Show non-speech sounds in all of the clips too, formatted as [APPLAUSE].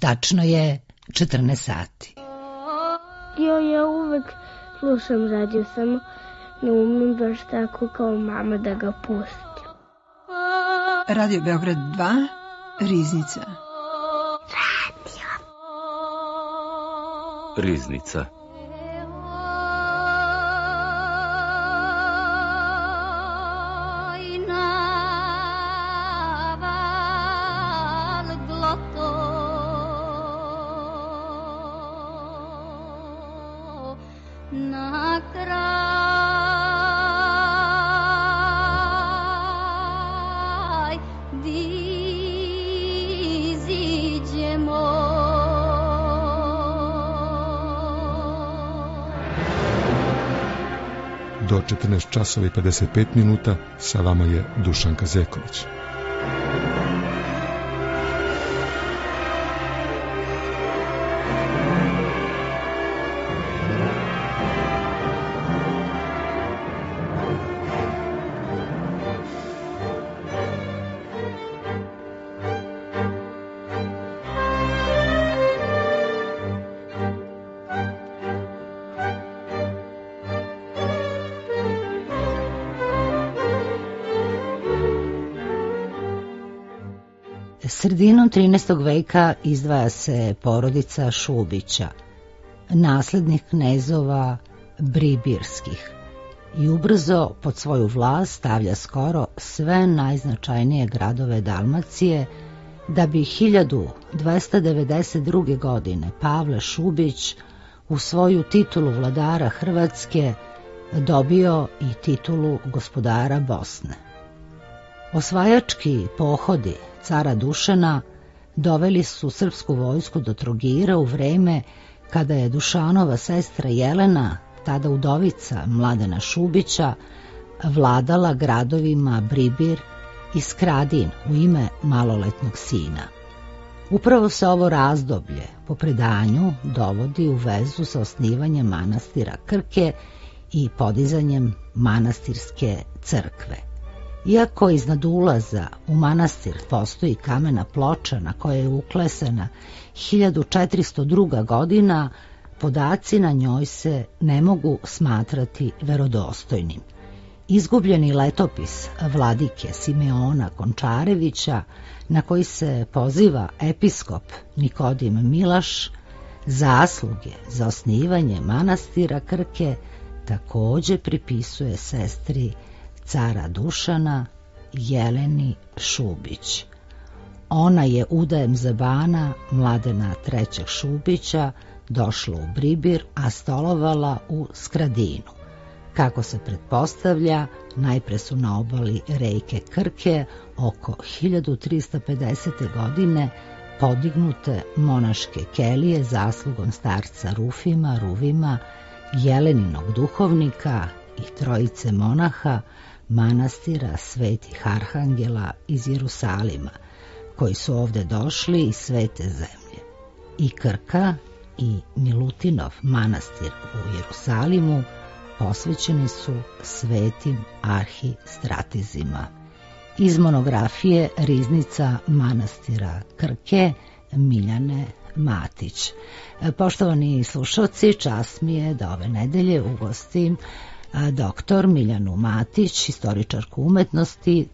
Tačno je 14 sati. Ja, ja uvek slušam radio, samo ne umem baš tako kao mama da ga pustim. Radio Beograd 2, Riznica. Radio. Riznica. Časova i 55 minuta sa vama je Dušan Kazeković. Sredinom 13. veka izdvaja se porodica Šubića, naslednik knezova Bribirskih i ubrzo pod svoju vlast stavlja skoro sve najznačajnije gradove Dalmacije, da bi 1292. godine Pavle Šubić u svoju titulu vladara Hrvatske dobio i titulu gospodara Bosne. Osvajački pohodi cara Dušana doveli su srpsku vojsku do Trogira u vreme kada je Dušanova sestra Jelena, tada udovica Mladena Šubića, vladala gradovima Bribir i Skradin u ime maloletnog sina. Upravo se ovo razdoblje po predanju dovodi u vezu sa osnivanjem manastira Krke i podizanjem manastirske crkve. Iako iznad ulaza u manastir postoji kamena ploča na kojoj je uklesena 1402. godina, podaci na njoj se ne mogu smatrati verodostojnim. Izgubljeni letopis vladike Simeona Končarevića, na koji se poziva episkop Nikodim Milaš, zasluge za osnivanje manastira Krke takođe pripisuje sestri cara Dušana Jeleni Šubić. Ona je udajem Zabana Mladena trećeg Šubića došla u Bribir, a stolovala u Skradinu. Kako se pretpostavlja, najpre su na obali rejke Krke oko 1350. godine podignute monaške kelije zaslugom starca Rufima, Ruvima, Jeleninog duhovnika i trojice monaha manastira svetih arhangela iz Jerusalima, koji su ovde došli iz svete zemlje. I Krka i Milutinov manastir u Jerusalimu posvećeni su svetim arhistratizima. Iz monografije Riznica manastira Krke Miljane Matić. Poštovani slušalci, čast mi je da ove nedelje ugostim doktor Miljanu Matić, istoričarku umetnosti,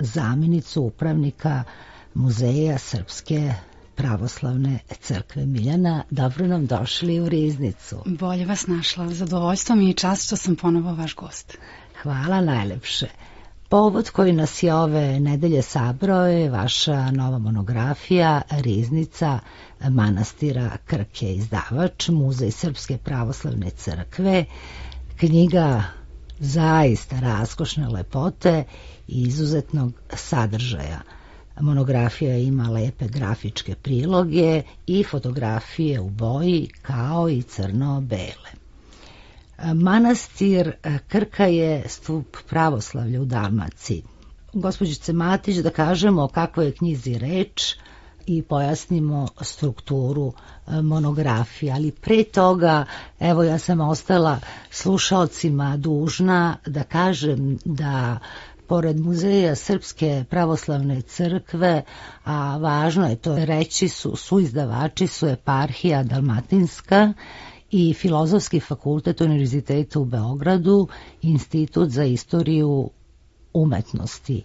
zamenicu upravnika Muzeja Srpske pravoslavne crkve. Miljana, dobro nam došli u Riznicu. Bolje vas našla. Zadovoljstvo mi i čast što sam ponovo vaš gost. Hvala najlepše. Povod koji nas je ove nedelje sabrao je vaša nova monografija Riznica manastira Krke izdavač Muzej Srpske pravoslavne crkve knjiga zaista raskošne lepote i izuzetnog sadržaja. Monografija ima lepe grafičke priloge i fotografije u boji kao i crno-bele. Manastir Krka je stup pravoslavlja u Dalmaciji. Gospođice Matić, da kažemo o kakvoj je knjizi reč, i pojasnimo strukturu e, monografije, ali pre toga, evo ja sam ostala slušalcima dužna da kažem da pored muzeja Srpske pravoslavne crkve, a važno je to reći su, su izdavači su eparhija Dalmatinska i Filozofski fakultet Univerziteta u Beogradu, Institut za istoriju umetnosti.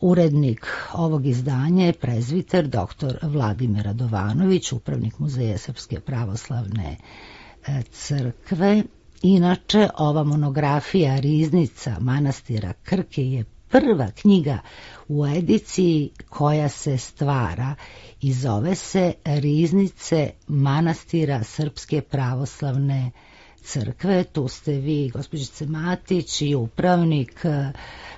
Urednik ovog izdanja je prezviter dr. Vladimir Radovanović, upravnik Muzeja Srpske pravoslavne e, crkve. Inače, ova monografija Riznica manastira Krke je prva knjiga u ediciji koja se stvara i zove se Riznice manastira Srpske pravoslavne crkve. Tu ste vi, gospođice Matić i upravnik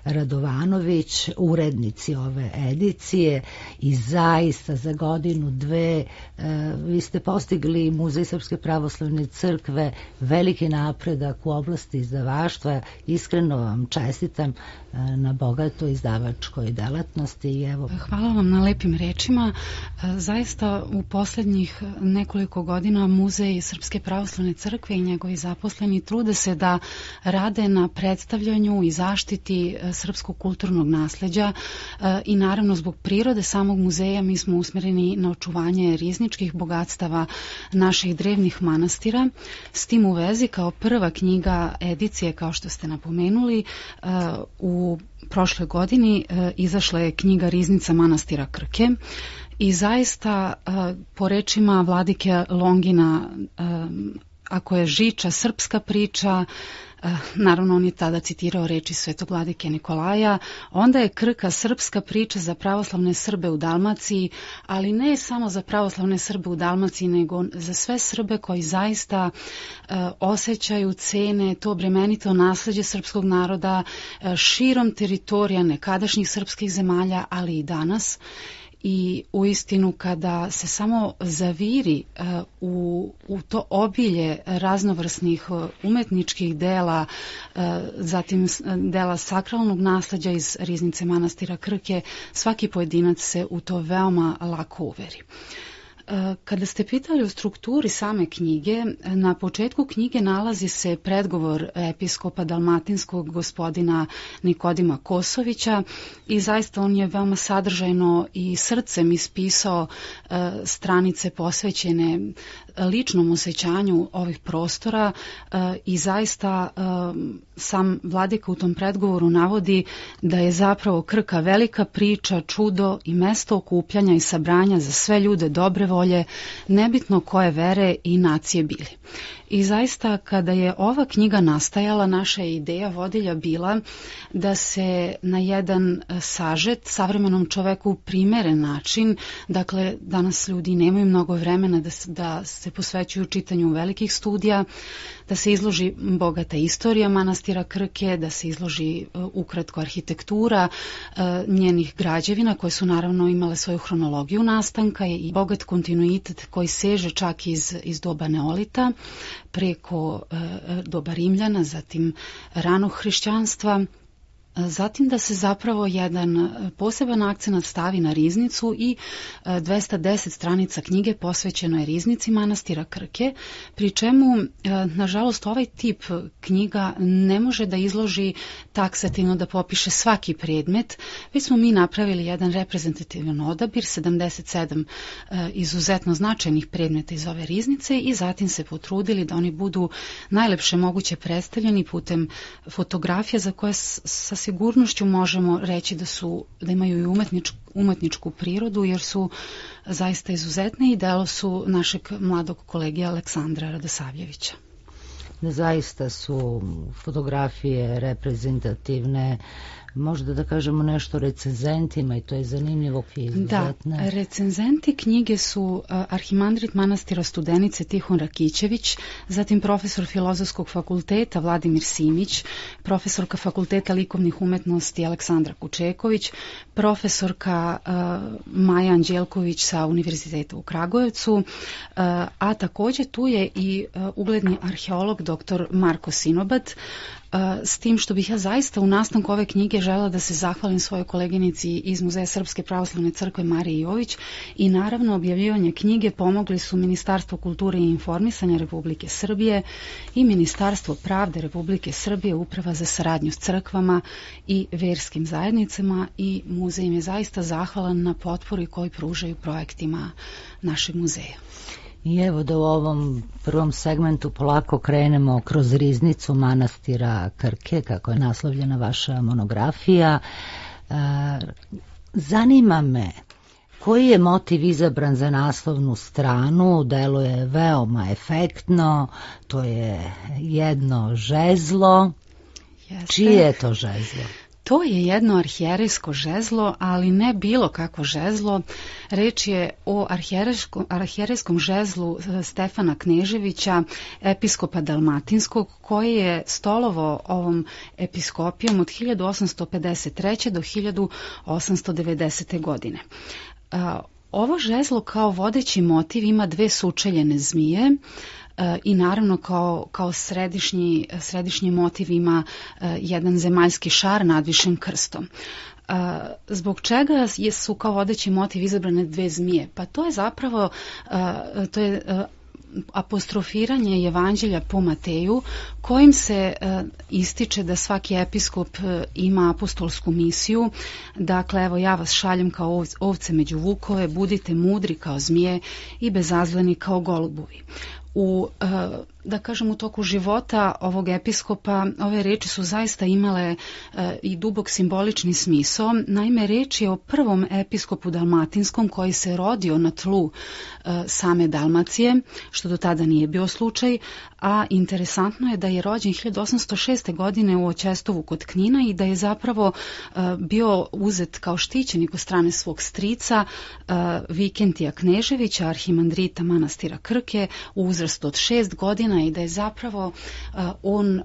Radovanović, urednici ove edicije i zaista za godinu dve e, vi ste postigli Muzej Srpske pravoslavne crkve veliki napredak u oblasti izdavaštva. Iskreno vam čestitam e, na bogatoj izdavačkoj delatnosti. I evo... Hvala vam na lepim rečima. Zaista u poslednjih nekoliko godina Muzej Srpske pravoslavne crkve i njegovi zaposleni trude se da rade na predstavljanju i zaštiti srpskog kulturnog nasleđa e, i naravno zbog prirode samog muzeja mi smo usmereni na očuvanje rizničkih bogatstava naših drevnih manastira. S tim u vezi kao prva knjiga edicije, kao što ste napomenuli, e, u prošle godini e, izašla je knjiga Riznica manastira Krke i zaista po rečima vladike Longina ako je žiča srpska priča, Eh, naravno on je tada citirao reči svetog vladike Nikolaja, onda je Krka srpska priča za pravoslavne Srbe u Dalmaciji, ali ne samo za pravoslavne Srbe u Dalmaciji, nego za sve Srbe koji zaista uh, osjećaju cene to bremenito nasleđe srpskog naroda uh, širom teritorija nekadašnjih srpskih zemalja, ali i danas i u istinu kada se samo zaviri uh, u, u to obilje raznovrsnih uh, umetničkih dela, uh, zatim dela sakralnog nasleđa iz riznice manastira Krke, svaki pojedinac se u to veoma lako uveri. Kada ste pitali o strukturi same knjige, na početku knjige nalazi se predgovor episkopa dalmatinskog gospodina Nikodima Kosovića i zaista on je veoma sadržajno i srcem ispisao stranice posvećene ličnom osjećanju ovih prostora i zaista sam vladika u tom predgovoru navodi da je zapravo Krka velika priča, čudo i mesto okupljanja i sabranja za sve ljude dobre volje, nebitno koje vere i nacije bili. I zaista kada je ova knjiga nastajala, naša je ideja vodilja bila da se na jedan sažet savremenom čoveku primeren način, dakle danas ljudi nemaju mnogo vremena da, da se posvećuju čitanju velikih studija, da se izloži bogata istorija manastira Krke, da se izloži e, ukratko arhitektura e, njenih građevina koje su naravno imale svoju hronologiju nastanka i bogat kontinuitet koji seže čak iz, iz doba neolita preko e, doba Rimljana, zatim ranog hrišćanstva, Zatim da se zapravo jedan e, poseban akcenat stavi na riznicu i 210 e, stranica knjige posvećeno je riznici manastira Krke, pri čemu, e, nažalost, ovaj tip knjiga ne može da izloži taksativno da popiše svaki predmet, već smo mi napravili jedan reprezentativan odabir, 77 izuzetno značajnih predmeta iz ove riznice i zatim se potrudili da oni budu najlepše moguće predstavljeni putem fotografija za koje sa sigurnošću možemo reći da su da imaju i umetničku, umetničku prirodu jer su zaista izuzetne i delo su našeg mladog kolege Aleksandra Radosavljevića. Zaista su fotografije reprezentativne možda da kažemo nešto recenzentima i to je zanimljivo izuzetne. Da, recenzenti knjige su arhimandrit manastira Studenice Tihon Rakićević, zatim profesor Filozofskog fakulteta Vladimir Simić, profesorka Fakulteta likovnih umetnosti Aleksandra Kučeković, profesorka uh, Maja Anđelković sa Univerziteta u Kragujevcu, uh, a takođe tu je i ugledni arheolog dr. Marko Sinobat, s tim što bih ja zaista u nastanku ove knjige žela da se zahvalim svojoj koleginici iz Muzeja Srpske pravoslavne crkve Marije Jović i naravno objavljivanje knjige pomogli su Ministarstvo kulture i informisanja Republike Srbije i Ministarstvo pravde Republike Srbije Uprava za saradnju s crkvama i verskim zajednicama i muzej im je zaista zahvalan na potpori koji pružaju projektima našeg muzeja. I evo da u ovom prvom segmentu polako krenemo kroz riznicu manastira Krke, kako je naslovljena vaša monografija. E, zanima me koji je motiv izabran za naslovnu stranu, delo je veoma efektno, to je jedno žezlo. Jeste. Čije je to žezlo? To je jedno arhijerejsko žezlo, ali ne bilo kakvo žezlo. Reč je o arhijerejskom žezlu e, Stefana Kneževića, episkopa Dalmatinskog, koji je stolovo ovom episkopijom od 1853. do 1890. godine. E, ovo žezlo kao vodeći motiv ima dve sučeljene zmije, i naravno kao, kao središnji, središnji motiv ima e, jedan zemaljski šar nadvišen krstom. E, zbog čega su kao vodeći motiv izabrane dve zmije? Pa to je zapravo e, to je apostrofiranje evanđelja po Mateju kojim se ističe da svaki episkop ima apostolsku misiju. Dakle, evo ja vas šaljem kao ovce među vukove, budite mudri kao zmije i bezazleni kao golubovi u da kažem u toku života ovog episkopa ove reči su zaista imale e, i dubok simbolični smisao. Naime, reč je o prvom episkopu dalmatinskom koji se rodio na tlu e, same Dalmacije, što do tada nije bio slučaj, a interesantno je da je rođen 1806. godine u Oćestovu kod Knina i da je zapravo e, bio uzet kao štićenik u strane svog strica e, Vikentija Kneževića, arhimandrita manastira Krke u uzrastu od šest godina i da je zapravo uh, on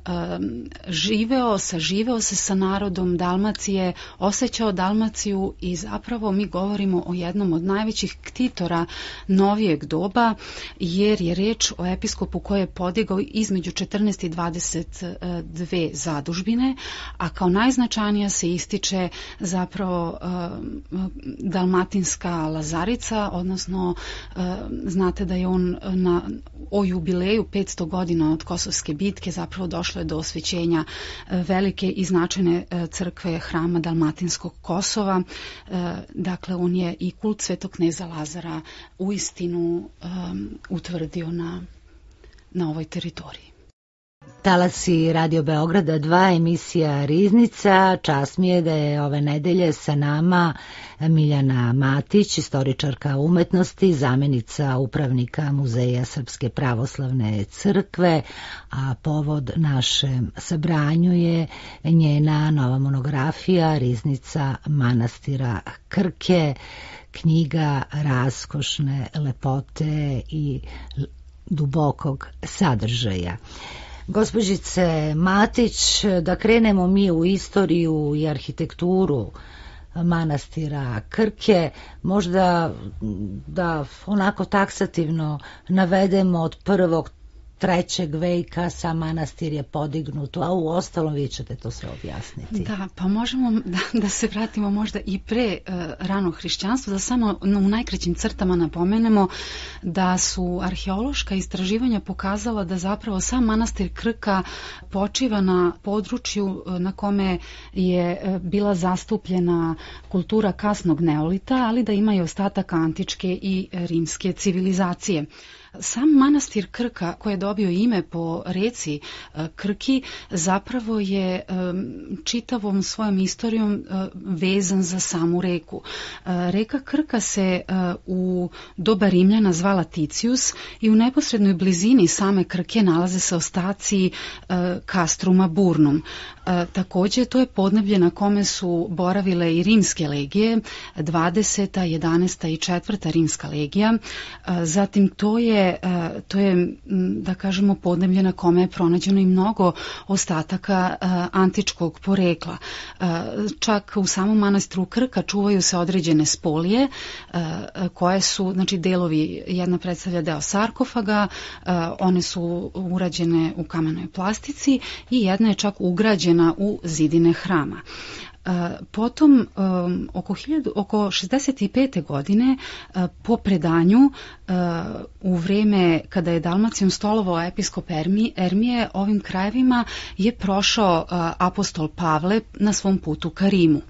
živeo, saživeo se sa narodom Dalmacije, osjećao Dalmaciju i zapravo mi govorimo o jednom od najvećih ktitora novijeg doba, jer je reč o episkopu koji je podigao između 14 i 22 zadužbine, a kao najznačajnija se ističe zapravo uh, dalmatinska lazarica, odnosno znate da je on na, o jubileju 500 godina od Kosovske bitke zapravo došlo je do osvećenja e, velike i značajne e, crkve hrama Dalmatinskog Kosova. E, dakle, on je i kult Svetog kneza Lazara u istinu utvrdio na, na ovoj teritoriji. Talasi Radio Beograda 2, emisija Riznica. Čast mi je da je ove nedelje sa nama Miljana Matić, istoričarka umetnosti, zamenica upravnika Muzeja Srpske pravoslavne crkve, a povod našem sabranju je njena nova monografija Riznica manastira Krke, knjiga raskošne lepote i dubokog sadržaja. Gospođice Matić, da krenemo mi u istoriju i arhitekturu manastira Krke, možda da onako taksativno navedemo od prvog trećeg veka sa manastir je podignut, a u ostalom vi ćete to sve objasniti. Da, pa možemo da, da se vratimo možda i pre uh, ranog hrišćanstva, da samo u najkraćim crtama napomenemo da su arheološka istraživanja pokazala da zapravo sam manastir Krka počiva na području e, na kome je e, bila zastupljena kultura kasnog neolita, ali da ima i ostatak antičke i rimske civilizacije. Sam manastir Krka, koji je dobio ime po reci e, Krki, zapravo je e, čitavom svojom istorijom e, vezan za samu reku. Reka Krka se u doba Rimljana zvala Ticius i u neposrednoj blizini same Krke nalaze se ostaci Kastruma Burnum. Takođe, to je podneblje na kome su boravile i rimske legije, 20. 11. i 4. rimska legija. Zatim, to je to je, da kažemo, podneblje na kome je pronađeno i mnogo ostataka antičkog porekla. Čak u samom manastiru Krka čuvaju se određene spolije koje su, znači delovi, jedna predstavlja deo sarkofaga, one su urađene u kamenoj plastici i jedna je čak ugrađena u zidine hrama. Potom, oko, 1000, oko 65. godine, po predanju, u vreme kada je Dalmacijom stolovao episkop Ermije, ovim krajevima je prošao apostol Pavle na svom putu ka Rimu.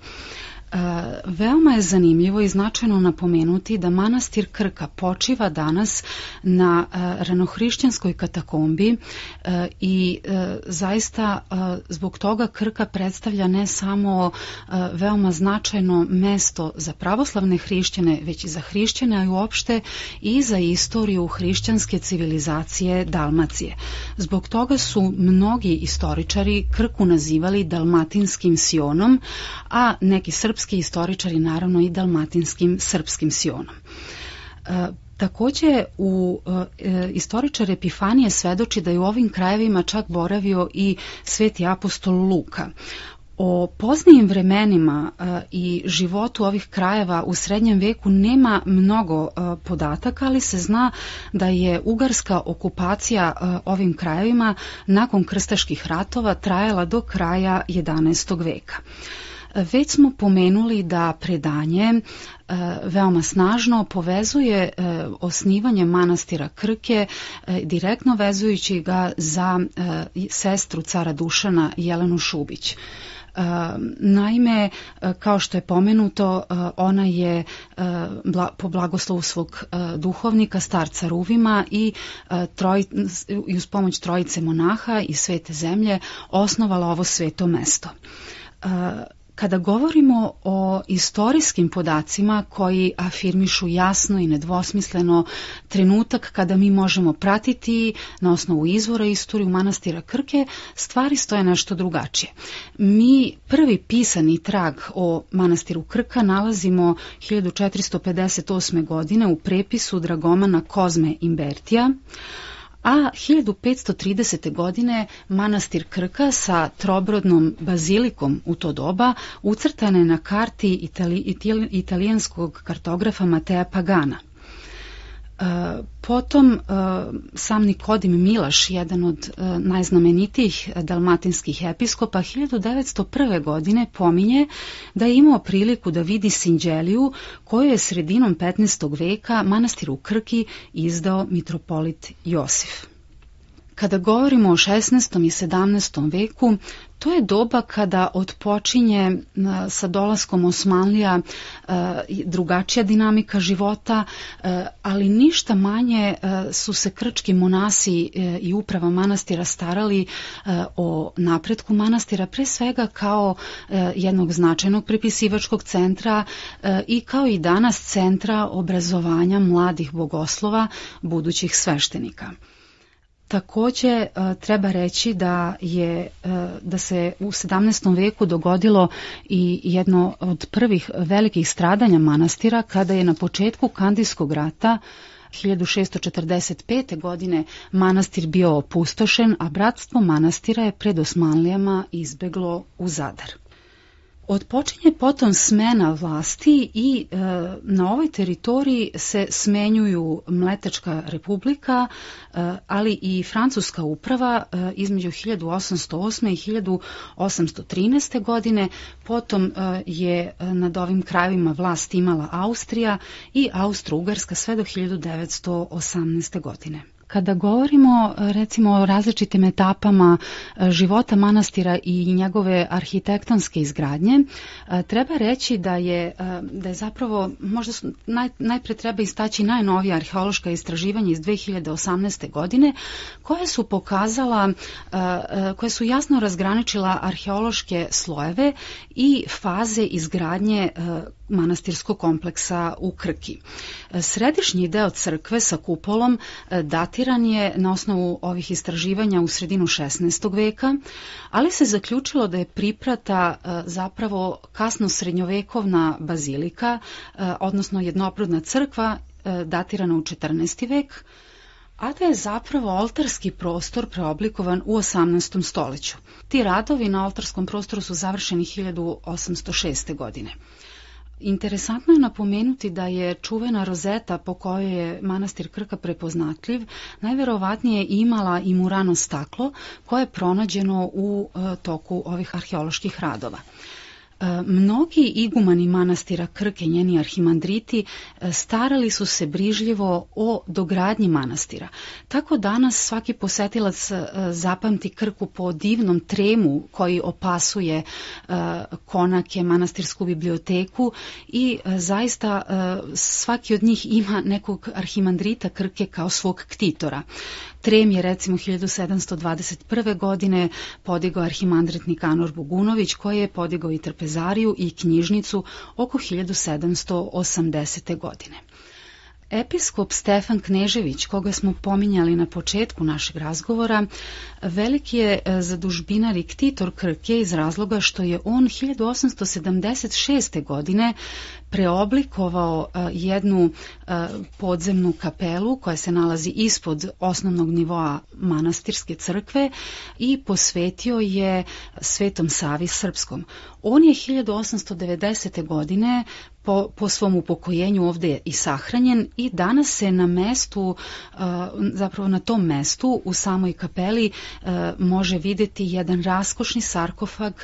Veoma je zanimljivo i značajno napomenuti da manastir Krka počiva danas na ranohrišćanskoj katakombi i zaista zbog toga Krka predstavlja ne samo veoma značajno mesto za pravoslavne hrišćane, već i za hrišćane, a i uopšte i za istoriju hrišćanske civilizacije Dalmacije. Zbog toga su mnogi istoričari Krku nazivali dalmatinskim sionom, a neki srpski srpski istoričari naravno i dalmatinskim srpskim sionom. E, takođe, u e, istoričar Epifanije svedoči da je u ovim krajevima čak boravio i sveti apostol Luka. O poznijim vremenima e, i životu ovih krajeva u srednjem veku nema mnogo e, podataka, ali se zna da je ugarska okupacija e, ovim krajevima nakon krstaških ratova trajala do kraja 11. veka. Već smo pomenuli da predanje e, veoma snažno povezuje e, osnivanje manastira Krke, e, direktno vezujući ga za sestru cara Dušana Jelenu Šubić. Naime, kao što je pomenuto, ona je po blagoslovu svog duhovnika, starca Ruvima i, troj, i uz pomoć trojice monaha i svete zemlje osnovala ovo sveto mesto. Kada govorimo o istorijskim podacima koji afirmišu jasno i nedvosmisleno trenutak kada mi možemo pratiti na osnovu izvora istoriju manastira Krke, stvari stoje nešto drugačije. Mi prvi pisani trag o manastiru Krka nalazimo 1458. godine u prepisu Dragomana Kozme Imbertija, a 1530. godine manastir Krka sa trobrodnom bazilikom u to doba ucrtane na karti itali, italijanskog kartografa Matea Pagana. Potom e, sam Nikodim Milaš, jedan od e, najznamenitijih dalmatinskih episkopa, 1901. godine pominje da je imao priliku da vidi Sinđeliju koju je sredinom 15. veka manastir u Krki izdao mitropolit Josif. Kada govorimo o 16. i 17. veku, to je doba kada odpočinje sa dolaskom Osmanlija drugačija dinamika života, ali ništa manje su se krčki monasi i uprava manastira starali o napretku manastira, pre svega kao jednog značajnog prepisivačkog centra i kao i danas centra obrazovanja mladih bogoslova, budućih sveštenika. Takođe e, treba reći da je e, da se u 17. veku dogodilo i jedno od prvih velikih stradanja manastira kada je na početku Kandijskog rata 1645. godine manastir bio opustošen, a bratstvo manastira je pred Osmanlijama izbeglo u Zadar. Odpočinje potom smena vlasti i e, na ovoj teritoriji se smenjuju Mletačka republika, e, ali i Francuska uprava e, između 1808. i 1813. godine. Potom e, je nad ovim krajevima vlast imala Austrija i Austro-Ugarska sve do 1918. godine. Kada govorimo recimo o različitim etapama e, života manastira i njegove arhitektonske izgradnje, e, treba reći da je, e, da je zapravo, možda su, naj, najpre treba istaći najnovija arheološka istraživanja iz 2018. godine, koje su pokazala, koje su jasno razgraničila arheološke slojeve i faze izgradnje manastirskog kompleksa u Krki. Središnji deo crkve sa kupolom e, datiran je na osnovu ovih istraživanja u sredinu 16. veka, ali se zaključilo da je priprata e, zapravo kasno srednjovekovna bazilika, e, odnosno jednoprudna crkva datirana u 14. vek, a da je zapravo oltarski prostor preoblikovan u 18. stoleću. Ti radovi na oltarskom prostoru su završeni 1806. godine. Interesantno je napomenuti da je čuvena rozeta po kojoj je manastir Krka prepoznatljiv najverovatnije imala i murano staklo koje je pronađeno u e, toku ovih arheoloških radova. E, mnogi igumani manastira Krke, njeni arhimandriti, e, starali su se brižljivo o dogradnji manastira. Tako danas svaki posetilac e, zapamti Krku po divnom tremu koji opasuje konake, manastirsku biblioteku i zaista svaki od njih ima nekog arhimandrita Krke kao svog ktitora. Trem je recimo 1721. godine podigao arhimandrit Nikanor Bugunović koji je podigao i trpezariju i knjižnicu oko 1780. godine. Episkop Stefan Knežević, koga smo pominjali na početku našeg razgovora, veliki je e, zadužbinar i ktitor Krke iz razloga što je on 1876. godine preoblikovao e, jednu e, podzemnu kapelu koja se nalazi ispod osnovnog nivoa manastirske crkve i posvetio je Svetom Savi Srpskom. On je 1890. godine po, po svom upokojenju ovde i sahranjen i danas se na mestu, zapravo na tom mestu u samoj kapeli može videti jedan raskošni sarkofag, uh,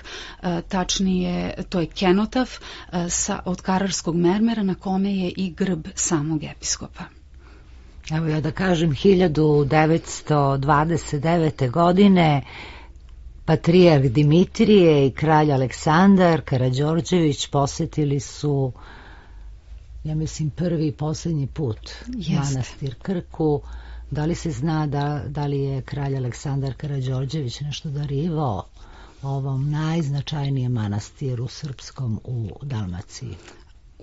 tačnije to je kenotaf sa, od kararskog mermera na kome je i grb samog episkopa. Evo ja da kažem 1929. godine Patrijarh Dimitrije i kralj Aleksandar Karađorđević posetili su ja mislim prvi i poslednji put Jeste. manastir Krku. Da li se zna da, da li je kralj Aleksandar Karađorđević nešto darivao ovom najznačajnijem manastiru srpskom u Dalmaciji?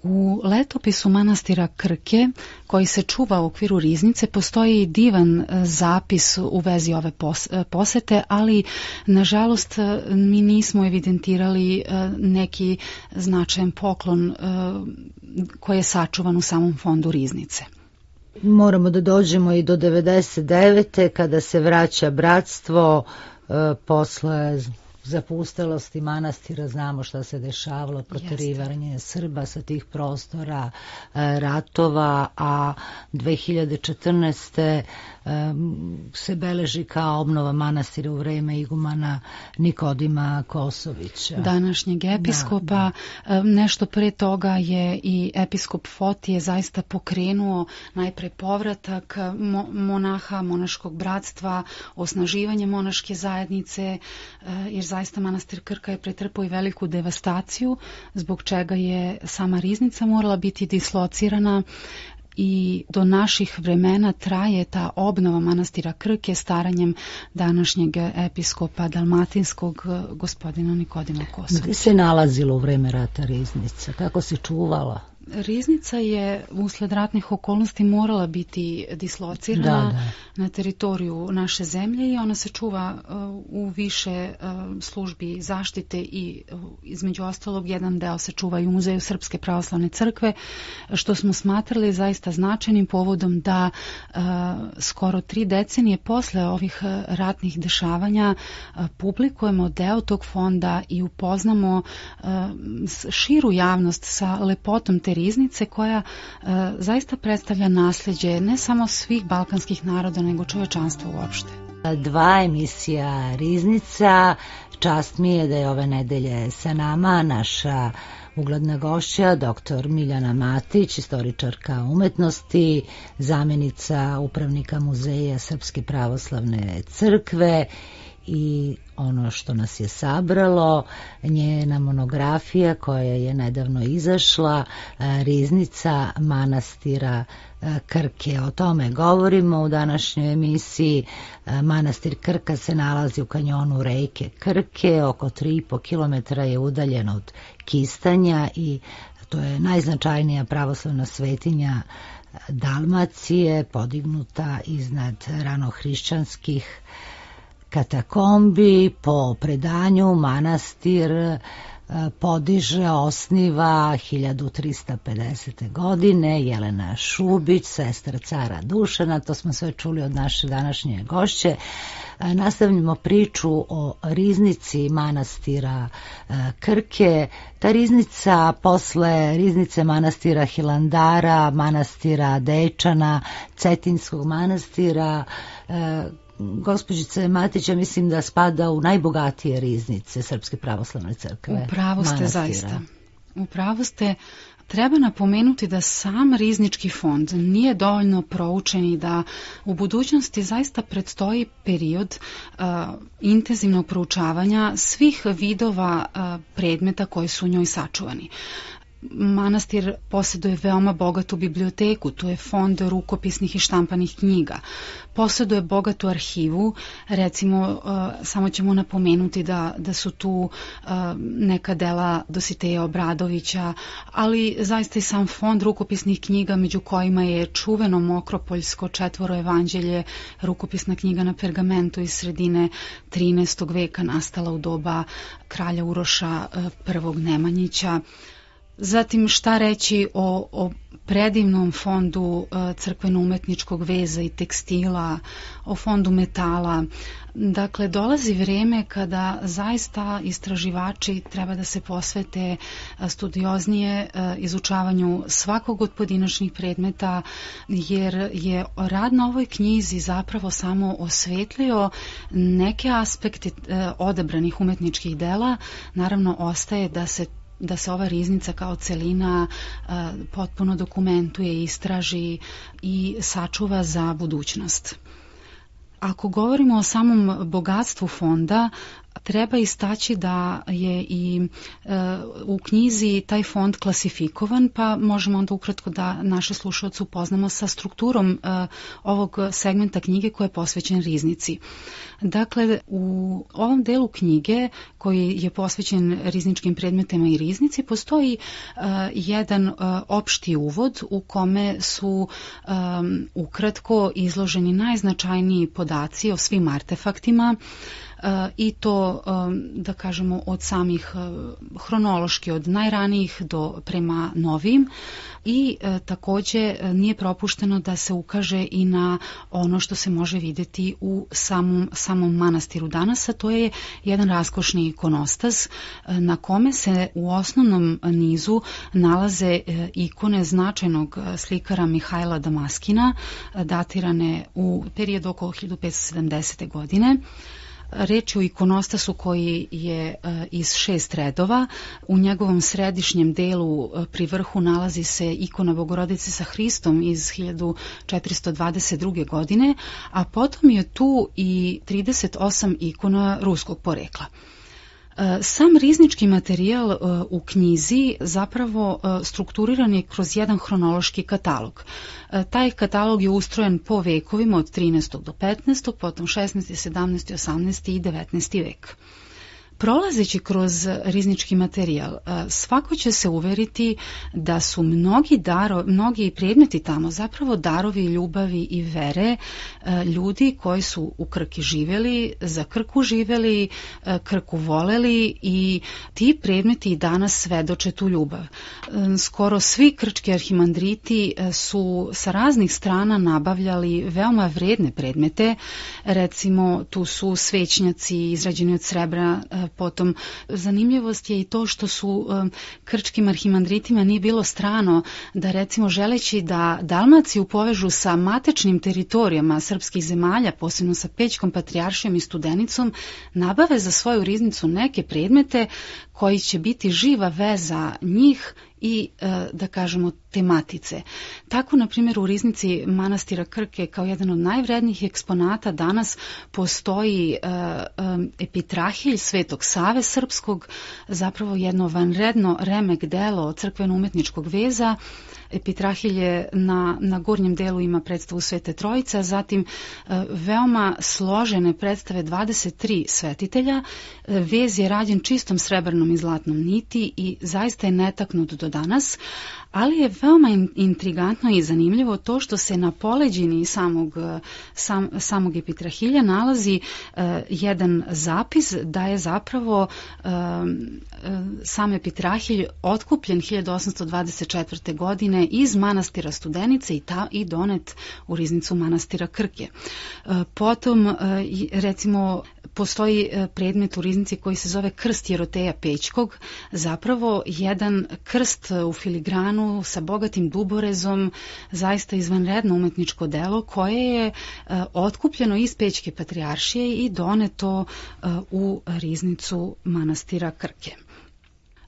U letopisu manastira Krke, koji se čuva u okviru riznice, postoji divan e, zapis u vezi ove e, posete, ali nažalost e, mi nismo evidentirali neki značajan poklon koji je sačuvan u samom fondu riznice. Moramo da dođemo i do 99. kada se vraća bratstvo posle zapustelosti manastira znamo šta se dešavalo, proterivanje Srba sa tih prostora, e, ratova, a 2014 se beleži kao obnova manastira u vreme igumana Nikodima Kosovića. Današnjeg episkopa. Da, da. Nešto pre toga je i episkop Fotije zaista pokrenuo najpre povratak monaha, monaškog bratstva, osnaživanje monaške zajednice, e, jer zaista manastir Krka je pretrpao i veliku devastaciju, zbog čega je sama riznica morala biti dislocirana i do naših vremena traje ta obnova manastira Krke staranjem današnjeg episkopa dalmatinskog gospodina Nikodima Kosovića. Gde se nalazilo u vreme rata riznica? Kako se čuvala? Riznica je usled ratnih okolnosti morala biti dislocirana da, da. na teritoriju naše zemlje i ona se čuva uh, u više uh, službi zaštite i uh, između ostalog jedan deo se čuva i u Muzeju Srpske pravoslavne crkve što smo smatrali zaista značajnim povodom da skoro tri decenije posle ovih ratnih dešavanja publikujemo deo tog fonda i upoznamo širu javnost sa lepotom te riznice koja e, zaista predstavlja nasledđe ne samo svih balkanskih naroda, nego čovečanstva uopšte. Dva emisija Riznica, čast mi je da je ove nedelje sa nama naša ugledna gošća, dr. Miljana Matić, istoričarka umetnosti, zamenica upravnika muzeja Srpske pravoslavne crkve i ono što nas je sabralo, njena monografija koja je nedavno izašla, e, Riznica manastira e, Krke. O tome govorimo u današnjoj emisiji. E, manastir Krka se nalazi u kanjonu reke Krke, oko 3,5 km je udaljen od Kistanja i to je najznačajnija pravoslavna svetinja Dalmacije, podignuta iznad ranohrišćanskih katakombi, po predanju manastir e, podiže, osniva 1350. godine Jelena Šubić, sestra cara Dušana, to smo sve čuli od naše današnje gošće. Nastavljamo priču o riznici manastira Krke. Ta riznica posle riznice manastira Hilandara, manastira Dečana, Cetinskog manastira, gospođice Matića mislim da spada u najbogatije riznice Srpske pravoslavne crkve. Upravo ste zaista. Upravo ste. Treba napomenuti da sam riznički fond nije dovoljno proučen i da u budućnosti zaista predstoji period uh, intenzivnog proučavanja svih vidova uh, predmeta koji su u njoj sačuvani manastir posjeduje veoma bogatu biblioteku, tu je fond rukopisnih i štampanih knjiga. Posjeduje bogatu arhivu, recimo uh, samo ćemo napomenuti da, da su tu uh, neka dela Dositeja Obradovića, ali zaista i sam fond rukopisnih knjiga među kojima je čuveno Mokropoljsko četvoro evanđelje, rukopisna knjiga na pergamentu iz sredine 13. veka nastala u doba kralja Uroša I. Nemanjića. Zatim šta reći o, o predivnom fondu e, crkveno-umetničkog veza i tekstila, o fondu metala. Dakle, dolazi vreme kada zaista istraživači treba da se posvete e, studioznije e, izučavanju svakog od pojedinačnih predmeta, jer je rad na ovoj knjizi zapravo samo osvetlio neke aspekte odabranih umetničkih dela. Naravno, ostaje da se da se ova riznica kao celina potpuno dokumentuje, istraži i sačuva za budućnost. Ako govorimo o samom bogatstvu fonda, Treba istaći da je i e, u knjizi taj fond klasifikovan, pa možemo onda ukratko da naše slušalce upoznamo sa strukturom e, ovog segmenta knjige koja je posvećen riznici. Dakle, u ovom delu knjige koji je posvećen rizničkim predmetima i riznici postoji e, jedan e, opšti uvod u kome su e, ukratko izloženi najznačajniji podaci o svim artefaktima, i to da kažemo od samih hronološki od najranijih do prema novim i e, takođe e, nije propušteno da se ukaže i na ono što se može videti u samom, samom manastiru danas, a to je jedan raskošni ikonostas e, na kome se u osnovnom nizu nalaze ikone značajnog slikara Mihajla Damaskina, datirane u periodu oko 1570. godine. Reč je o ikonostasu koji je e, iz šest redova. U njegovom središnjem delu e, pri vrhu nalazi se ikona Bogorodice sa Hristom iz 1422. godine, a potom je tu i 38 ikona ruskog porekla. E, sam riznički materijal e, u knjizi zapravo e, strukturiran je kroz jedan hronološki katalog. Taj katalog je ustrojen po vekovima od 13. do 15. potom 16. 17. 18. i 19. vek. Prolazeći kroz riznički materijal, svako će se uveriti da su mnogi, daro, mnogi predmeti tamo zapravo darovi ljubavi i vere ljudi koji su u Krki živeli, za Krku živeli, Krku voleli i ti predmeti i danas svedoče tu ljubav. Skoro svi krčki arhimandriti su sa raznih strana nabavljali veoma vredne predmete, recimo tu su svećnjaci izrađeni od srebra, potom. Zanimljivost je i to što su krčkim arhimandritima nije bilo strano da recimo želeći da Dalmaciju povežu sa matečnim teritorijama srpskih zemalja, posebno sa Pećkom patrijaršijom i Studenicom, nabave za svoju riznicu neke predmete koji će biti živa veza njih i e, da kažemo tematice. Tako na primjer u riznici manastira Krke kao jedan od najvrednijih eksponata danas postoji e, e, epitrahilj Svetog Save Srpskog, zapravo jedno vanredno remek delo crkveno-umetničkog veza Epitrahilje na, na gornjem delu ima predstavu Svete Trojice, zatim e, veoma složene predstave 23 svetitelja. E, vez je rađen čistom srebrnom i zlatnom niti i zaista je netaknut do danas, ali je veoma intrigantno i zanimljivo to što se na poleđini samog, sam, samog epitrahilja nalazi uh, jedan zapis da je zapravo uh, sam epitrahilj otkupljen 1824. godine iz manastira Studenice i, ta, i donet u riznicu manastira Krke. Uh, potom, recimo, postoji predmet u riznici koji se zove krst Jeroteja Pećkog, zapravo jedan krst u filigranu stranu sa bogatim duborezom, zaista izvanredno umetničko delo koje je e, otkupljeno iz Pećke patrijaršije i doneto e, u riznicu manastira Krke.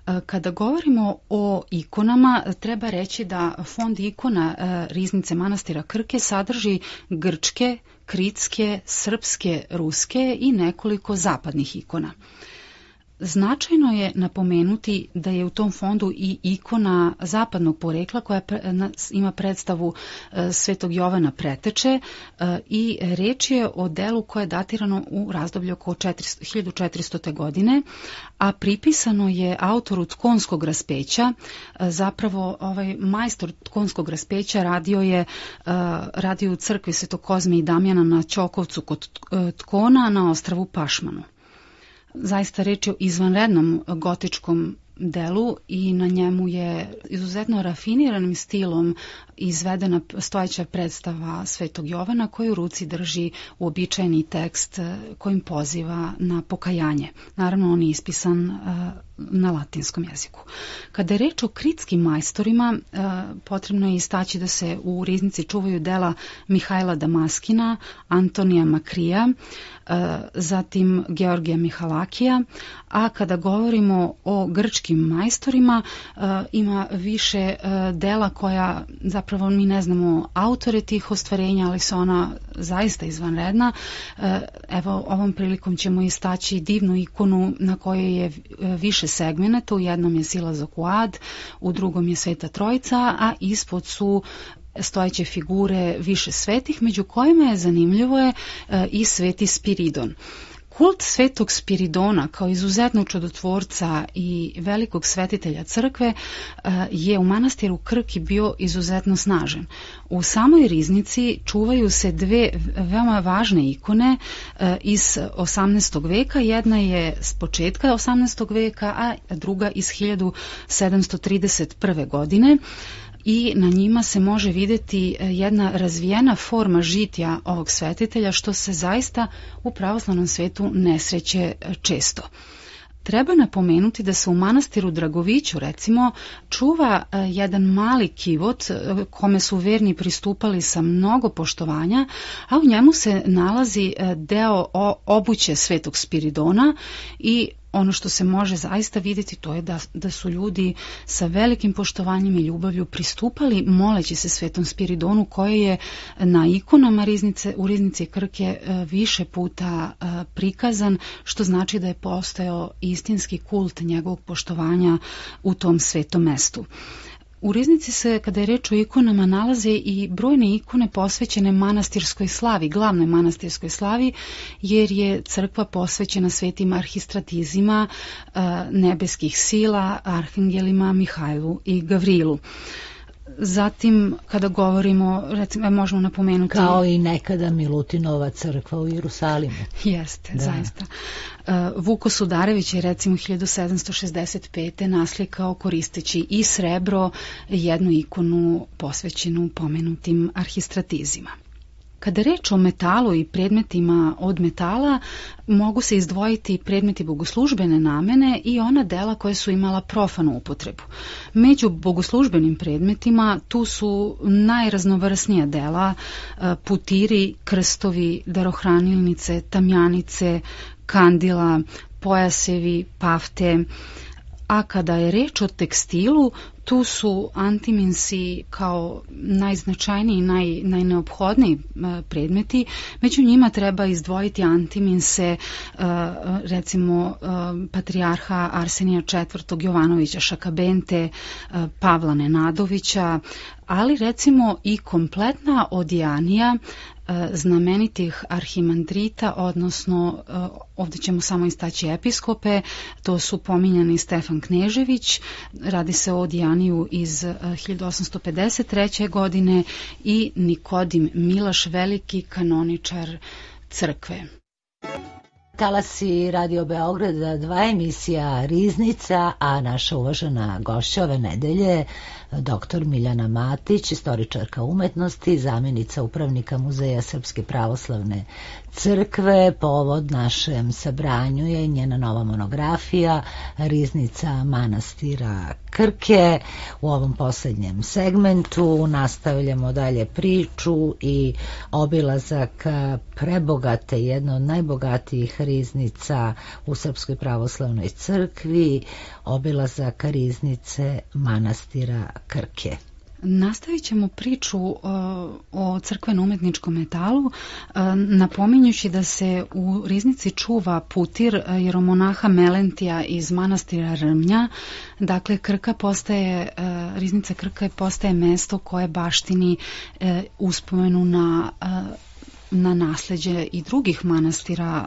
E, kada govorimo o ikonama, treba reći da fond ikona Riznice manastira Krke sadrži grčke, kritske, srpske, ruske i nekoliko zapadnih ikona. Značajno je napomenuti da je u tom fondu i ikona zapadnog porekla koja ima predstavu e, Svetog Jovana Preteče e, i reč je o delu koje je datirano u razdoblju oko 1400. godine, a pripisano je autoru tkonskog raspeća. E, zapravo ovaj majstor tkonskog raspeća radio je radio u crkvi Svetog Kozme i Damjana na Ćokovcu kod Tkona na ostravu Pašmanu. Zaista reč je o izvanrednom gotičkom delu i na njemu je izuzetno rafiniranim stilom izvedena stojeća predstava Svetog Jovana koji u ruci drži uobičajeni tekst kojim poziva na pokajanje. Naravno on je ispisan na latinskom jeziku. Kada je reč o kritskim majstorima, e, potrebno je istaći da se u riznici čuvaju dela Mihajla Damaskina, Antonija Makrija, e, zatim Georgija Mihalakija, a kada govorimo o grčkim majstorima, e, ima više dela koja, zapravo mi ne znamo autore tih ostvarenja, ali su ona zaista izvanredna. Evo, ovom prilikom ćemo istaći divnu ikonu na kojoj je više segmenata, u jednom je Sila za Kuad, u drugom je Sveta Trojica, a ispod su stojeće figure više svetih, među kojima je zanimljivo je e, i Sveti Spiridon. Kult svetog Spiridona kao izuzetnog čudotvorca i velikog svetitelja crkve eh, je u manastiru Krki bio izuzetno snažen. U samoj riznici čuvaju se dve veoma važne ikone eh, iz 18. veka. Jedna je s početka 18. veka, a druga iz 1731. godine i na njima se može videti e, jedna razvijena forma žitja ovog svetitelja što se zaista u pravoslavnom svetu ne sreće e, često. Treba napomenuti da se u manastiru Dragoviću recimo čuva e, jedan mali kivot kome su verni pristupali sa mnogo poštovanja, a u njemu se nalazi deo obuće Svetog Spiridona i ono što se može zaista videti to je da, da su ljudi sa velikim poštovanjem i ljubavlju pristupali moleći se Svetom Spiridonu koji je na ikonama riznice, u riznici Krke e, više puta e, prikazan, što znači da je postojao istinski kult njegovog poštovanja u tom svetom mestu. U riznici se, kada je reč o ikonama, nalaze i brojne ikone posvećene manastirskoj slavi, glavnoj manastirskoj slavi, jer je crkva posvećena svetim arhistratizima, e, nebeskih sila, arhangelima Mihajlu i Gavrilu. Zatim, kada govorimo, recimo, možemo napomenuti... Kao i nekada Milutinova crkva u Jerusalimu. [LAUGHS] Jeste, da. zaista. Uh, Vuko Sudarević je recimo 1765. naslikao koristeći i srebro jednu ikonu posvećenu pomenutim arhistratizima. Kada reč o metalu i predmetima od metala, mogu se izdvojiti predmeti bogoslužbene namene i ona dela koje su imala profanu upotrebu. Među bogoslužbenim predmetima tu su najraznovrsnija dela, e, putiri, krstovi, darohranilnice, tamjanice, kandila, pojasevi, pafte, a kada je reč o tekstilu, tu su antiminsi kao najznačajniji, naj, najneophodniji e, predmeti. Među njima treba izdvojiti antiminse e, recimo e, patrijarha Arsenija IV. Jovanovića Šakabente, Pavla Nenadovića, ali recimo i kompletna odijanija znamenitih arhimandrita, odnosno ovdje ćemo samo istaći episkope, to su pominjani Stefan Knežević, radi se o Dijaniju iz 1853. godine i Nikodim Milaš, veliki kanoničar crkve. Talasi Radio Beograda, dva emisija Riznica, a naša uvažena gošća ove nedelje dr. Miljana Matić, istoričarka umetnosti, zamjenica upravnika Muzeja Srpske pravoslavne crkve. Povod našem sabranju je njena nova monografija Riznica manastira Krke. U ovom poslednjem segmentu nastavljamo dalje priču i obilazak prebogate, jedno od najbogatijih riznica u Srpskoj pravoslavnoj crkvi, obilazak riznice manastira Krke. Nastavit ćemo priču uh, o crkveno-umetničkom metalu, uh, napominjući da se u riznici čuva putir uh, jeromonaha Melentija iz manastira Rmnja. Dakle, Krka postaje, riznica Krka postaje mesto koje baštini uspomenu na, na nasleđe i drugih manastira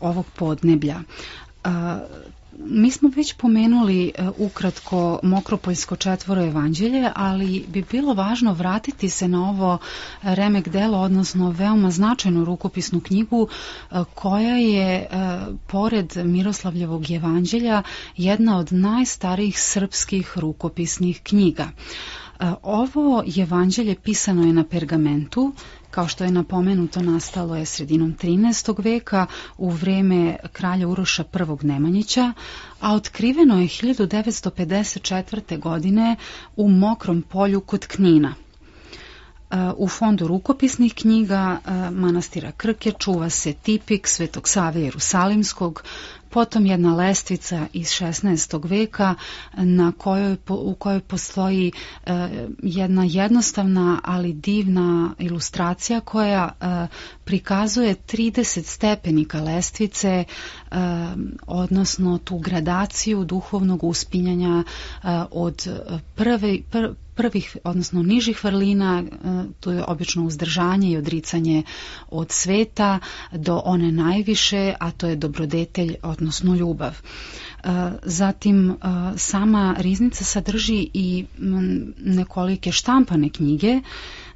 ovog podneblja. Mi smo već pomenuli e, ukratko Mokropoljsko četvoro evanđelje, ali bi bilo važno vratiti se na ovo remek delo, odnosno veoma značajnu rukopisnu knjigu e, koja je, e, pored Miroslavljevog evanđelja, jedna od najstarijih srpskih rukopisnih knjiga. Ovo evanđelje pisano je na pergamentu, kao što je napomenuto nastalo je sredinom 13. veka u vreme kralja Uroša I. Nemanjića, a otkriveno je 1954. godine u Mokrom polju kod Knina. U fondu rukopisnih knjiga manastira Krke čuva se tipik Svetog Save Jerusalimskog, potom jedna lestvica iz 16. veka na kojoj, u kojoj postoji jedna jednostavna ali divna ilustracija koja prikazuje 30 stepenika lestvice, odnosno tu gradaciju duhovnog uspinjanja od prve, pr, prvih, odnosno nižih vrlina, to je obično uzdržanje i odricanje od sveta, do one najviše, a to je dobrodetelj, odnosno ljubav. Zatim sama riznica sadrži i nekolike štampane knjige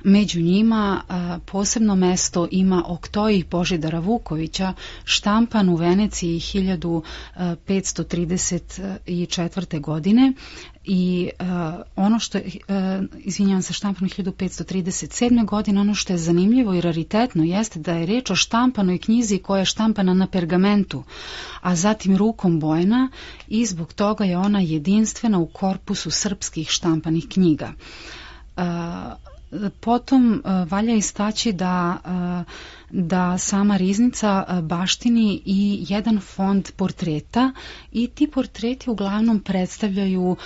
Među njima posebno mesto ima Oktojih Božidara Vukovića, štampan u Veneciji 1534. godine i uh, ono što je, uh, izvinjavam se, štampano 1537. godine, ono što je zanimljivo i raritetno jeste da je reč o štampanoj knjizi koja je štampana na pergamentu, a zatim rukom bojena i zbog toga je ona jedinstvena u korpusu srpskih štampanih knjiga. Uh, Potom e, valja istaći da, e, da sama riznica e, baštini i jedan fond portreta i ti portreti uglavnom predstavljaju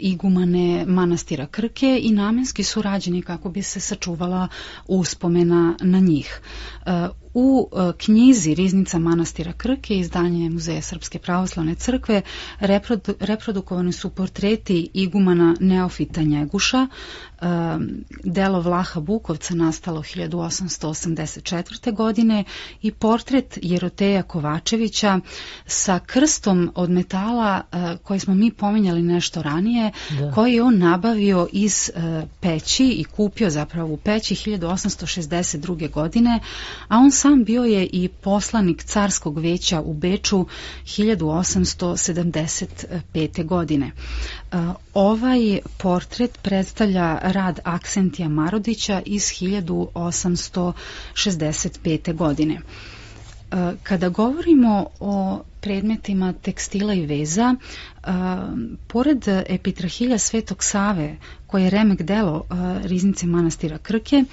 igumane manastira Krke i namenski su rađeni kako bi se sačuvala uspomena na njih. U e, knjizi Riznica manastira Krke, izdanje Muzeja Srpske pravoslavne crkve, reprodu, reprodukovani su portreti igumana Neofita Njeguša, e, delo Vlaha Bukovca nastalo 1884. godine i portret Jeroteja Kovačevića sa krstom od metala e, koji smo mi pominjali nešto ranije, da. koji je on nabavio iz peći i kupio zapravo u peći 1862. godine, a on sam bio je i poslanik Carskog veća u Beču 1875. godine. E, ovaj portret predstavlja rad Aksentija Marodića iz 1865. godine. E, kada govorimo o predmetima tekstila i veza, pored epitrahilja Svetog Save, koje je remek delo riznice manastira Krke,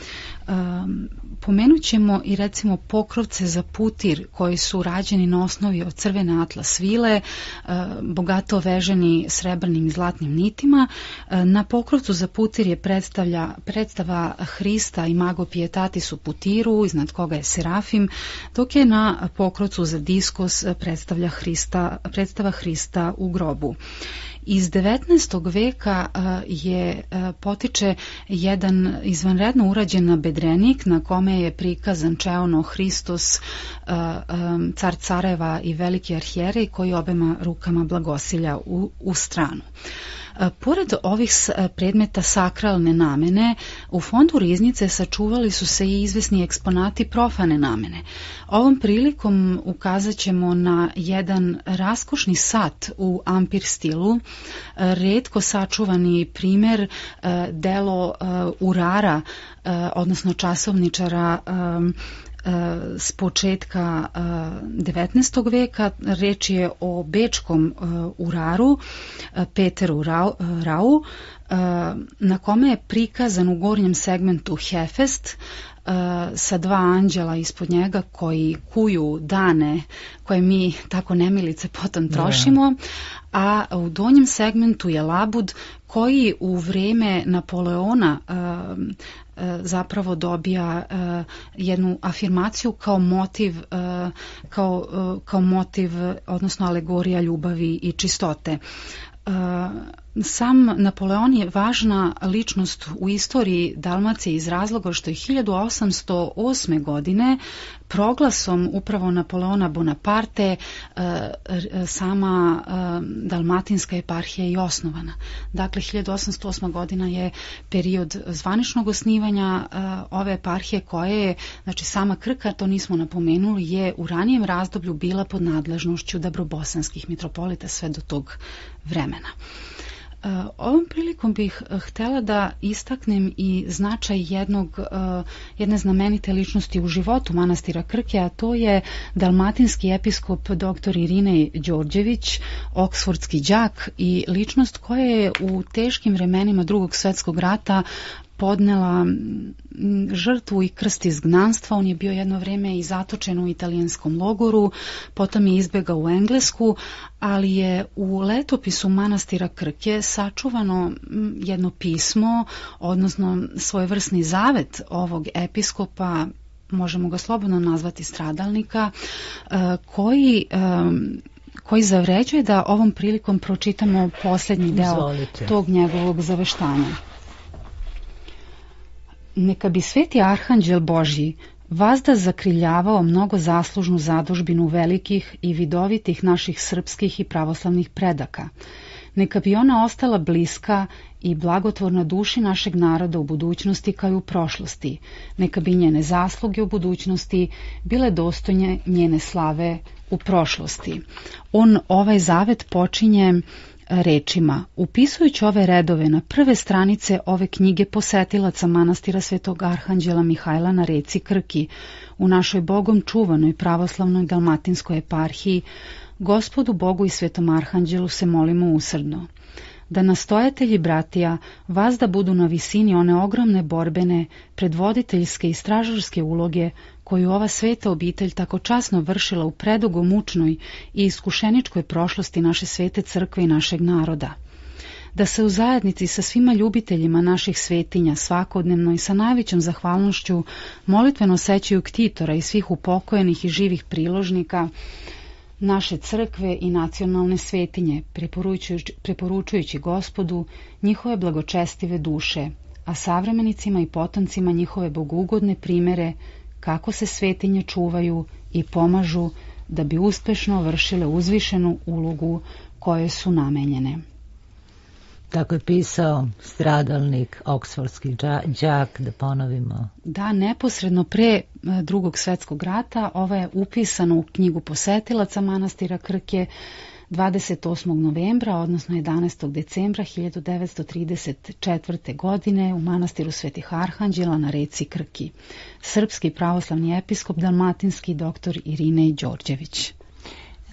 pomenut ćemo i recimo pokrovce za putir koji su rađeni na osnovi od crvene atlas vile, bogato veženi srebrnim i zlatnim nitima. Na pokrovcu za putir je predstavlja, predstava Hrista i mago pietatis u putiru, iznad koga je Serafim, dok je na pokrovcu za diskos predstavlja Hrista, predstava Hrista u grobu. Iz 19. veka je potiče jedan izvanredno urađen bedrenik na kome je prikazan Čeono Hristos, car careva i veliki arhijerej koji obema rukama blagosilja u, u stranu. Pored ovih predmeta sakralne namene, u fondu riznice sačuvali su se i izvesni eksponati profane namene. Ovom prilikom ukazat ćemo na jedan raskošni sat u ampir stilu, redko sačuvani primer delo urara, odnosno časovničara s početka 19. veka. Reč je o bečkom uraru Peteru Rau, na kome je prikazan u gornjem segmentu Hefest sa dva anđela ispod njega koji kuju dane koje mi tako nemilice potom trošimo, a u donjem segmentu je labud koji u vreme Napoleona zapravo dobija jednu afirmaciju kao motiv kao, kao motiv odnosno alegorija ljubavi i čistote sam Napoleon je važna ličnost u istoriji Dalmacije iz razloga što je 1808. godine proglasom upravo Napoleona Bonaparte sama Dalmatinska eparhija i osnovana. Dakle, 1808. godina je period zvaničnog osnivanja ove eparhije koje je, znači sama Krka, to nismo napomenuli, je u ranijem razdoblju bila pod nadležnošću dabrobosanskih mitropolita sve do tog vremena. Ovom prilikom bih htela da istaknem i značaj jednog, jedne znamenite ličnosti u životu manastira Krke, a to je dalmatinski episkop dr. Irine Đorđević, oksfordski đak i ličnost koja je u teškim vremenima drugog svetskog rata podnela žrtvu i krst izgnanstva. On je bio jedno vreme i zatočen u italijanskom logoru, potom je izbegao u Englesku, ali je u letopisu manastira Krke sačuvano jedno pismo, odnosno svojevrsni zavet ovog episkopa možemo ga slobodno nazvati stradalnika, koji koji zavređuje da ovom prilikom pročitamo posljednji deo Izvolite. tog njegovog zaveštanja. Neka bi sveti arhanđel Božji vazda zakriljavao mnogo zaslužnu zadužbinu velikih i vidovitih naših srpskih i pravoslavnih predaka. Neka bi ona ostala bliska i blagotvorna duši našeg naroda u budućnosti kao i u prošlosti. Neka bi njene zasluge u budućnosti bile dostojne njene slave u prošlosti. On ovaj zavet počinje rečima. Upisujući ove redove na prve stranice ove knjige posetilaca manastira Svetog Arhanđela Mihajla na reci Krki, u našoj bogom čuvanoj pravoslavnoj dalmatinskoj eparhiji, gospodu Bogu i Svetom Arhanđelu se molimo usrdno da nastojatelji bratija vas da budu na visini one ogromne borbene, predvoditeljske i stražarske uloge koju ova sveta obitelj tako časno vršila u predugo mučnoj i iskušeničkoj prošlosti naše svete crkve i našeg naroda. Da se u zajednici sa svima ljubiteljima naših svetinja svakodnevno i sa najvećom zahvalnošću molitveno sećaju ktitora i svih upokojenih i živih priložnika, naše crkve i nacionalne svetinje, preporučujući, preporučujući gospodu njihove blagočestive duše, a savremenicima i potomcima njihove bogugodne primere kako se svetinje čuvaju i pomažu da bi uspešno vršile uzvišenu ulogu koje su namenjene. Tako je pisao stradalnik, oksfordski đak, da ponovimo. Da, neposredno pre drugog svetskog rata, ovo je upisano u knjigu posetilaca manastira Krke 28. novembra, odnosno 11. decembra 1934. godine u manastiru Svetih Arhanđela na reci Krki. Srpski pravoslavni episkop Dalmatinski doktor Irine Đorđević.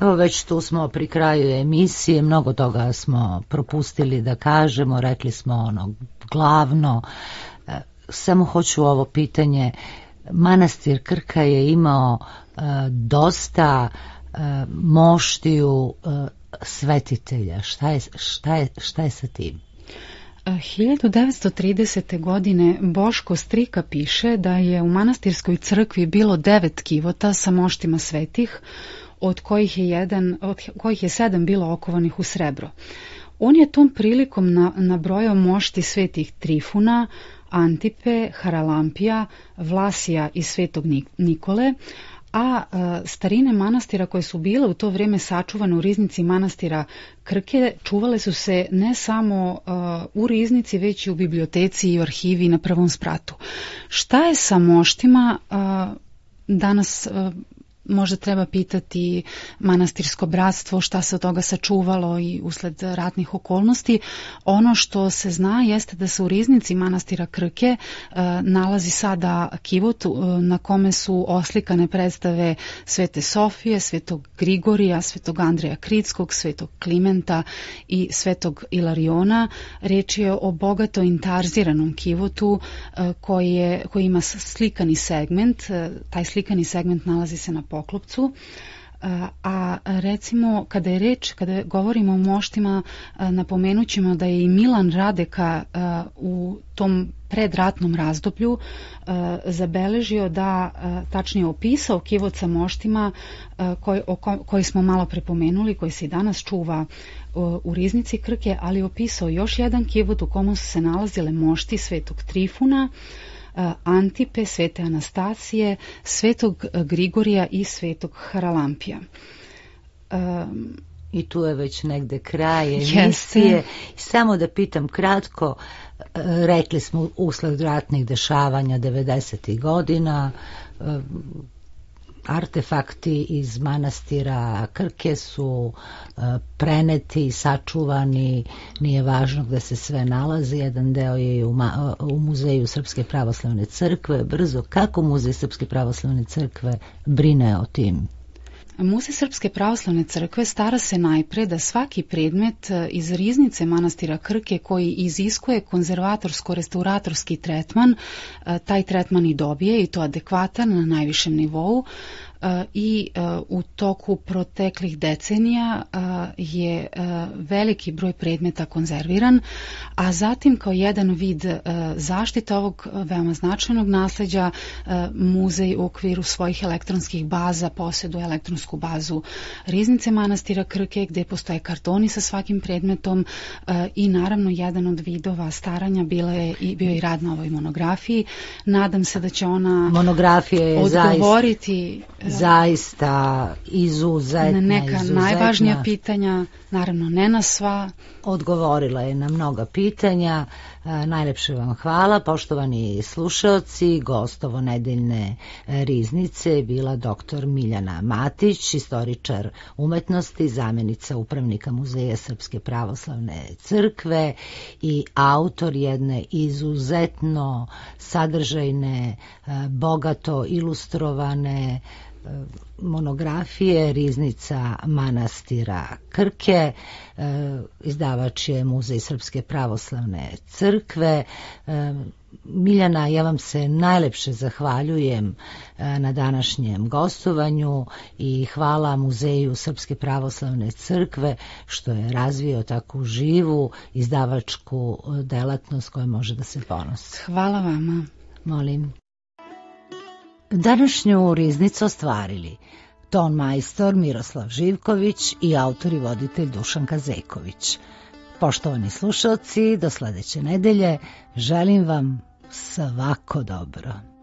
Evo već tu smo pri kraju emisije, mnogo toga smo propustili da kažemo, rekli smo ono glavno, samo hoću ovo pitanje, manastir Krka je imao dosta moštiju svetitelja, šta je, šta je, šta je sa tim? 1930. godine Boško Strika piše da je u manastirskoj crkvi bilo devet kivota sa moštima svetih, od kojih je, jedan, od kojih je sedam bilo okovanih u srebro. On je tom prilikom na, nabrojao mošti svetih Trifuna, Antipe, Haralampija, Vlasija i svetog Nikole, a e, starine manastira koje su bile u to vrijeme sačuvane u riznici manastira Krke čuvale su se ne samo e, u riznici već i u biblioteci i u arhivi na prvom spratu. Šta je sa moštima e, danas možda treba pitati manastirsko bratstvo šta se od toga sačuvalo i usled ratnih okolnosti. Ono što se zna jeste da se u riznici manastira Krke e, nalazi sada kivot e, na kome su oslikane predstave Svete Sofije, Svetog Grigorija, Svetog Andreja Kritskog, Svetog Klimenta i Svetog Ilariona. Reč je o bogato intarziranom kivotu e, koji, je, koji ima slikani segment. Taj slikani segment nalazi se na poklopcu. A recimo kada je reč, kada govorimo o moštima, napomenut ćemo da je i Milan Radeka u tom predratnom razdoblju zabeležio da, tačnije opisao kivot sa moštima koji, koji smo malo prepomenuli, koji se i danas čuva u riznici Krke, ali opisao još jedan kivot u komu su se nalazile mošti svetog Trifuna, Antipe, svete Anastasije, svetog Grigorija i svetog Haralampija. I tu je već negde kraj emisije. Samo da pitam kratko, rekli smo usled ratnih dešavanja 90. godina, artefakti iz manastira Krke su e, preneti, sačuvani, nije važno gde se sve nalazi, jedan deo je u, u muzeju Srpske pravoslavne crkve, brzo kako muzej Srpske pravoslavne crkve brine o tim Muzej Srpske pravoslavne crkve stara se najpre da svaki predmet e, iz riznice manastira Krke koji iziskuje konzervatorsko-restauratorski tretman, e, taj tretman i dobije i to adekvatan na najvišem nivou, i u toku proteklih decenija je veliki broj predmeta konzerviran, a zatim kao jedan vid zaštite ovog veoma značajnog nasleđa muzej u okviru svojih elektronskih baza posjeduje elektronsku bazu Riznice manastira Krke gde postoje kartoni sa svakim predmetom i naravno jedan od vidova staranja bila je i bio i rad na ovoj monografiji. Nadam se da će ona monografija je odgovoriti zaista izuzetna, na neka izuzetna. najvažnija pitanja, naravno ne na sva. Odgovorila je na mnoga pitanja. E, najlepše vam hvala, poštovani slušalci, gostovo nedeljne riznice bila doktor Miljana Matić, istoričar umetnosti, zamenica upravnika Muzeja Srpske pravoslavne crkve i autor jedne izuzetno sadržajne, e, bogato ilustrovane monografije Riznica manastira Krke, e, izdavač je Muzej Srpske pravoslavne crkve. E, Miljana, ja vam se najlepše zahvaljujem e, na današnjem gostovanju i hvala Muzeju Srpske pravoslavne crkve što je razvio takvu živu izdavačku delatnost koja može da se ponosi. Hvala vama. Molim. Današnju riznicu ostvarili ton majstor Miroslav Živković i autor i voditelj Dušan Kazeković. Poštovani slušalci, do sledeće nedelje želim vam svako dobro.